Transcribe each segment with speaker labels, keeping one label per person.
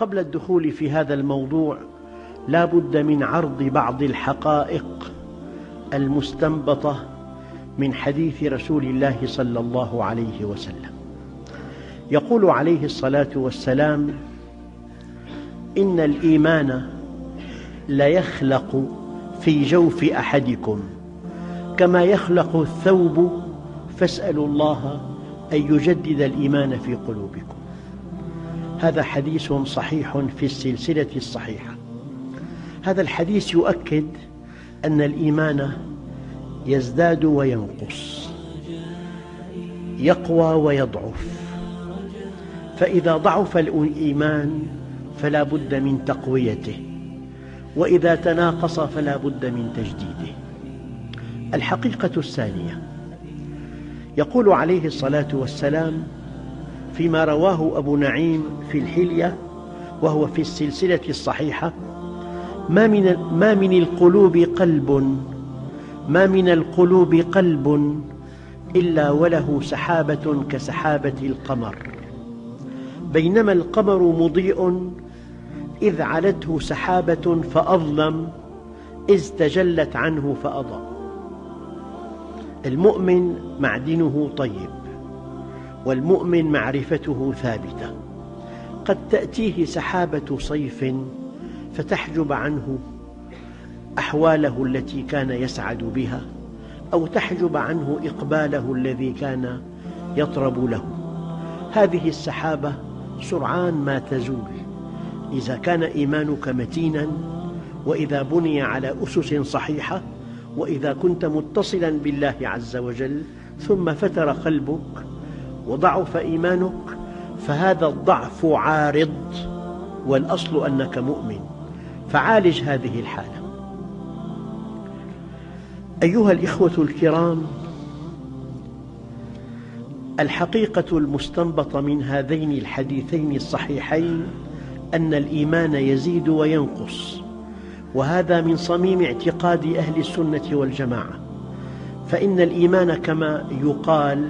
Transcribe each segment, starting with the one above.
Speaker 1: قبل الدخول في هذا الموضوع لا بد من عرض بعض الحقائق المستنبطة من حديث رسول الله صلى الله عليه وسلم. يقول عليه الصلاة والسلام إن الإيمان ليخلق في جوف أحدكم كما يخلق الثوب فاسألوا الله أن يجدد الإيمان في قلوبكم. هذا حديث صحيح في السلسلة الصحيحة. هذا الحديث يؤكد أن الإيمان يزداد وينقص يقوى ويضعف. فإذا ضعف الإيمان فلا بد من تقويته وإذا تناقص فلا بد من تجديده. الحقيقة الثانية يقول عليه الصلاة والسلام فيما رواه أبو نعيم في الحلية وهو في السلسلة الصحيحة ما من, ما من القلوب قلب ما من القلوب قلب إلا وله سحابة كسحابة القمر. بينما القمر مضيء إذ علته سحابة فأظلم إذ تجلت عنه فأضاء. المؤمن معدنه طيب. والمؤمن معرفته ثابتة. قد تأتيه سحابة صيف فتحجب عنه أحواله التي كان يسعد بها أو تحجب عنه إقباله الذي كان يطرب له. هذه السحابة سرعان ما تزول. إذا كان إيمانك متينا وإذا بني على أسس صحيحة وإذا كنت متصلا بالله عز وجل ثم فتر قلبك وضعف إيمانك فهذا الضعف عارض والأصل أنك مؤمن. فعالج هذه الحالة. أيها الإخوة الكرام الحقيقة المستنبطة من هذين الحديثين الصحيحين أن الإيمان يزيد وينقص وهذا من صميم اعتقاد أهل السنة والجماعة. فإن الإيمان كما يقال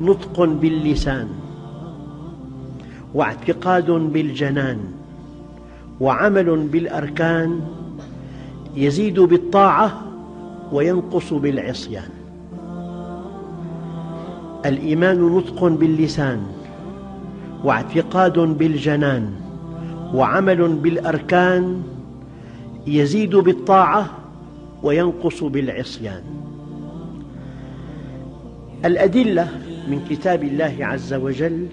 Speaker 1: نطق باللسان واعتقاد بالجنان وعمل بالأركان يزيد بالطاعة وينقص بالعصيان. الإيمان نطق باللسان واعتقاد بالجنان وعمل بالأركان يزيد بالطاعة وينقص بالعصيان. الأدلة من كتاب الله عز وجل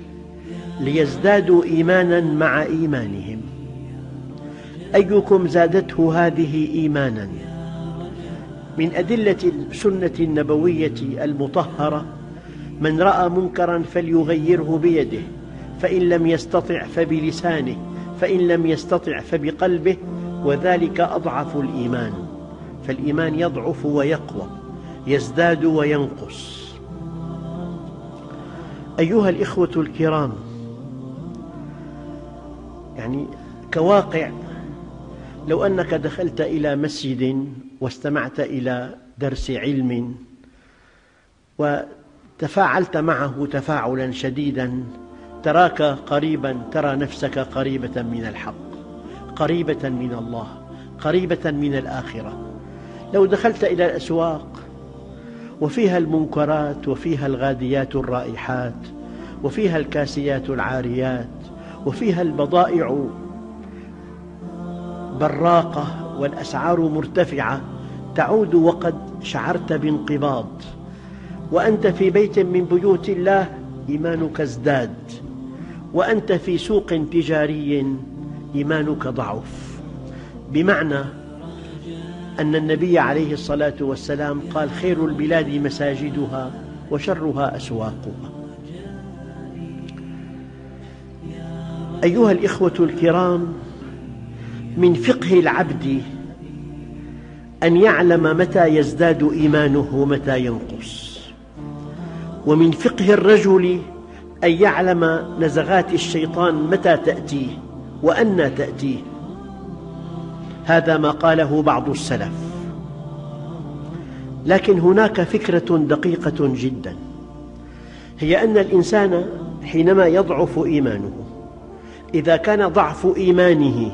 Speaker 1: ليزدادوا إيمانا مع إيمانهم. أيكم زادته هذه إيمانا؟ من أدلة السنة النبوية المطهرة من رأى منكرا فليغيره بيده فإن لم يستطع فبلسانه فإن لم يستطع فبقلبه وذلك أضعف الإيمان. فالإيمان يضعف ويقوى يزداد وينقص. أيها الإخوة الكرام يعني كواقع لو أنك دخلت إلى مسجد واستمعت إلى درس علم وتفاعلت معه تفاعلا شديدا تراك قريبا ترى نفسك قريبة من الحق قريبة من الله قريبة من الآخرة. لو دخلت إلى الأسواق وفيها المنكرات وفيها الغاديات الرائحات وفيها الكاسيات العاريات وفيها البضائع براقة والأسعار مرتفعة تعود وقد شعرت بانقباض. وأنت في بيت من بيوت الله إيمانك ازداد. وأنت في سوق تجاري إيمانك ضعف. بمعنى أن النبي عليه الصلاة والسلام قال خير البلاد مساجدها وشرها أسواقها. أيها الإخوة الكرام من فقه العبد أن يعلم متى يزداد إيمانه ومتى ينقص. ومن فقه الرجل أن يعلم نزغات الشيطان متى تأتيه وأنى تأتيه. هذا ما قاله بعض السلف. لكن هناك فكرة دقيقة جدا. هي أن الإنسان حينما يضعف إيمانه إذا كان ضعف إيمانه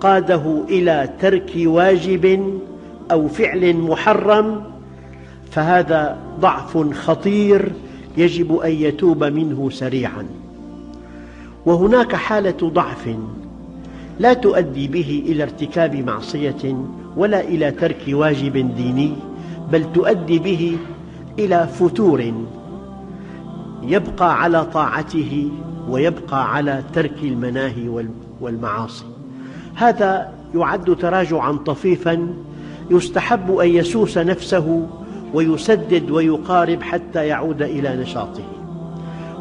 Speaker 1: قاده إلى ترك واجب أو فعل محرم فهذا ضعف خطير يجب أن يتوب منه سريعاً. وهناك حالة ضعف لا تؤدي به إلى ارتكاب معصية ولا إلى ترك واجب ديني بل تؤدي به إلى فتور يبقى على طاعته ويبقى على ترك المناهي والمعاصي. هذا يعد تراجعا طفيفا يستحب أن يسوس نفسه ويسدد ويقارب حتى يعود إلى نشاطه.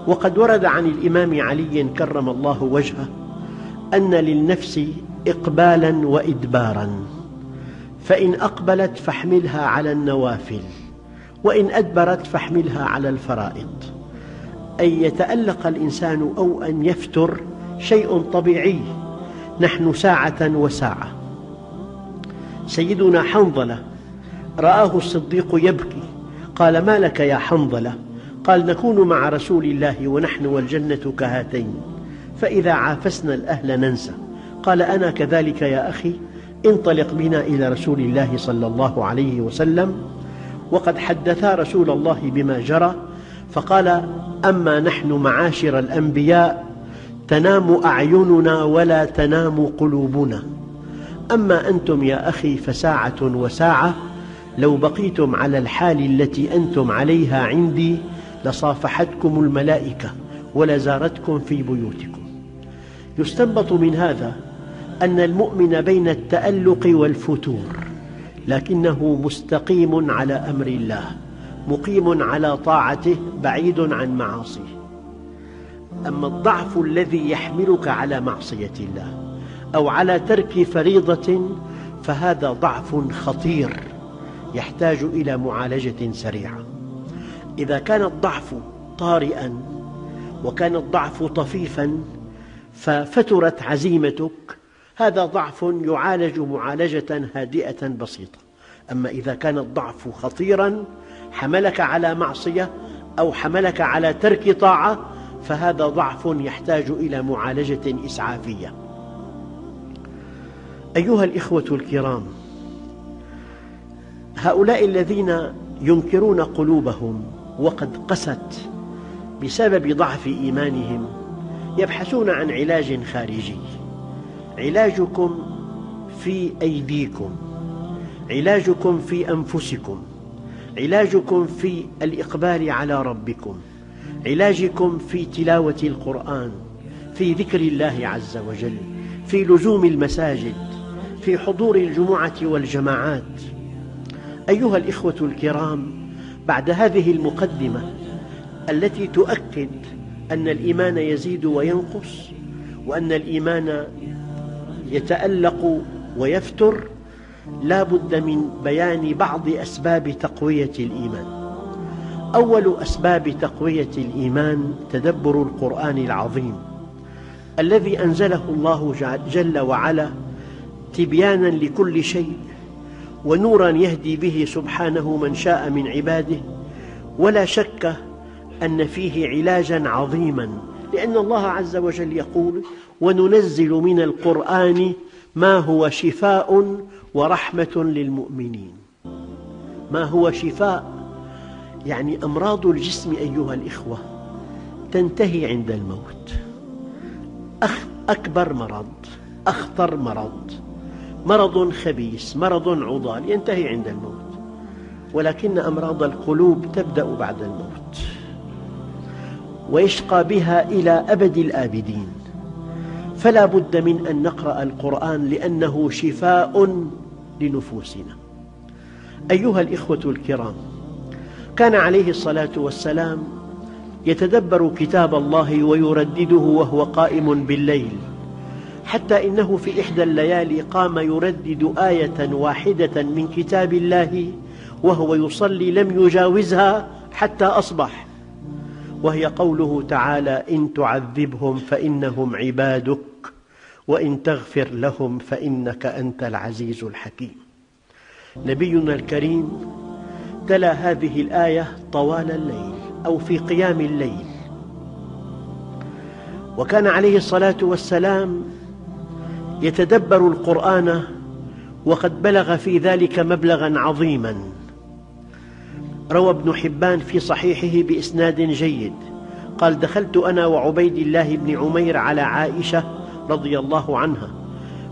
Speaker 1: وقد ورد عن الإمام علي كرم الله وجهه أن للنفس إقبالا وإدبارا فإن أقبلت فاحملها على النوافل وإن أدبرت فاحملها على الفرائض. أن يتألق الإنسان أو أن يفتر شيء طبيعي نحن ساعة وساعة. سيدنا حنظلة رآه الصديق يبكي قال ما لك يا حنظلة؟ قال نكون مع رسول الله ونحن والجنة كهاتين. فإذا عافسنا الأهل ننسى. قال أنا كذلك يا أخي انطلق بنا إلى رسول الله صلى الله عليه وسلم وقد حدثا رسول الله بما جرى فقال أما نحن معاشر الأنبياء تنام أعيننا ولا تنام قلوبنا. أما أنتم يا أخي فساعة وساعة لو بقيتم على الحال التي أنتم عليها عندي لصافحتكم الملائكة ولزارتكم في بيوتكم. يستنبط من هذا أن المؤمن بين التألق والفتور لكنه مستقيم على أمر الله مقيم على طاعته بعيد عن معاصيه. أما الضعف الذي يحملك على معصية الله أو على ترك فريضة فهذا ضعف خطير يحتاج إلى معالجة سريعة. إذا كان الضعف طارئا وكان الضعف طفيفا ففترت عزيمتك هذا ضعف يعالج معالجة هادئة بسيطة. أما إذا كان الضعف خطيرا حملك على معصية أو حملك على ترك طاعة فهذا ضعف يحتاج إلى معالجة إسعافية. أيها الإخوة الكرام هؤلاء الذين ينكرون قلوبهم وقد قست بسبب ضعف إيمانهم يبحثون عن علاج خارجي. علاجكم في أيديكم. علاجكم في أنفسكم. علاجكم في الإقبال على ربكم. علاجكم في تلاوة القرآن في ذكر الله عز وجل في لزوم المساجد في حضور الجمعة والجماعات. أيها الإخوة الكرام بعد هذه المقدمة التي تؤكد أن الإيمان يزيد وينقص وأن الإيمان يتألق ويفتر لا بد من بيان بعض أسباب تقوية الإيمان. أول أسباب تقوية الإيمان تدبر القرآن العظيم الذي أنزله الله جل وعلا تبيانا لكل شيء ونورا يهدي به سبحانه من شاء من عباده ولا شك أن فيه علاجا عظيما لأن الله عز وجل يقول وننزل من القرآن ما هو شفاء ورحمة للمؤمنين. ما هو شفاء؟ يعني أمراض الجسم أيها الإخوة تنتهي عند الموت. أكبر مرض أخطر مرض مرض خبيث مرض عضال ينتهي عند الموت. ولكن أمراض القلوب تبدأ بعد الموت. ويشقى بها إلى أبد الآبدين. فلا بد من أن نقرأ القرآن لأنه شفاء لنفوسنا. أيها الإخوة الكرام كان عليه الصلاة والسلام يتدبر كتاب الله ويردده وهو قائم بالليل حتى إنه في إحدى الليالي قام يردد آية واحدة من كتاب الله وهو يصلي لم يجاوزها حتى أصبح. وهي قوله تعالى إن تعذبهم فإنهم عبادك وإن تغفر لهم فإنك أنت العزيز الحكيم. نبينا الكريم تلا هذه الآية طوال الليل أو في قيام الليل. وكان عليه الصلاة والسلام يتدبر القرآن وقد بلغ في ذلك مبلغا عظيما. روى ابن حبان في صحيحه بإسناد جيد. قال دخلت أنا وعبيد الله بن عمير على عائشة رضي الله عنها.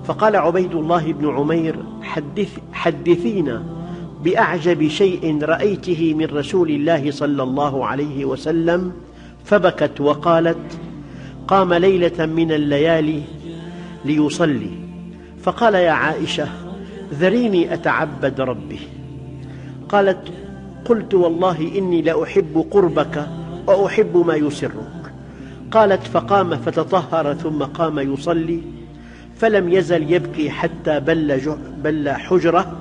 Speaker 1: فقال عبيد الله بن عمير حدث حدثينا بأعجب شيء رأيته من رسول الله صلى الله عليه وسلم فبكت وقالت قام ليلة من الليالي ليصلي. فقال يا عائشة ذريني أتعبد ربي. قالت قلت والله إني لأحب قربك وأحب ما يسرك. قالت فقام فتطهر ثم قام يصلي فلم يزل يبكي حتى بل, بل حجرة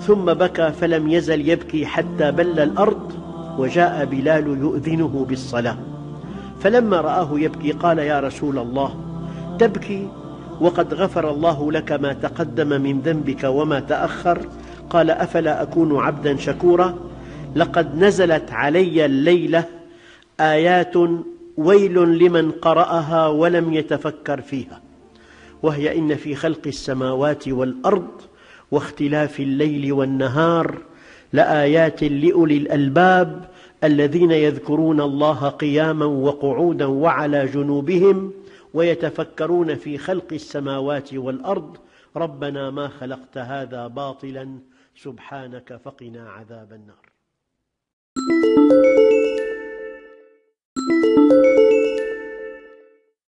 Speaker 1: ثم بكى فلم يزل يبكي حتى بل الأرض وجاء بلال يؤذنه بالصلاة. فلما رآه يبكي قال يا رسول الله تبكي وقد غفر الله لك ما تقدم من ذنبك وما تأخر. قال أفلا أكون عبدا شكورا؟ لقد نزلت علي الليلة آيات ويل لمن قرأها ولم يتفكر فيها وهي إن في خلق السماوات والأرض واختلاف الليل والنهار لآيات لأولي الألباب الذين يذكرون الله قياما وقعودا وعلى جنوبهم ويتفكرون في خلق السماوات والأرض ربنا ما خلقت هذا باطلا سبحانك فقنا عذاب النار. Música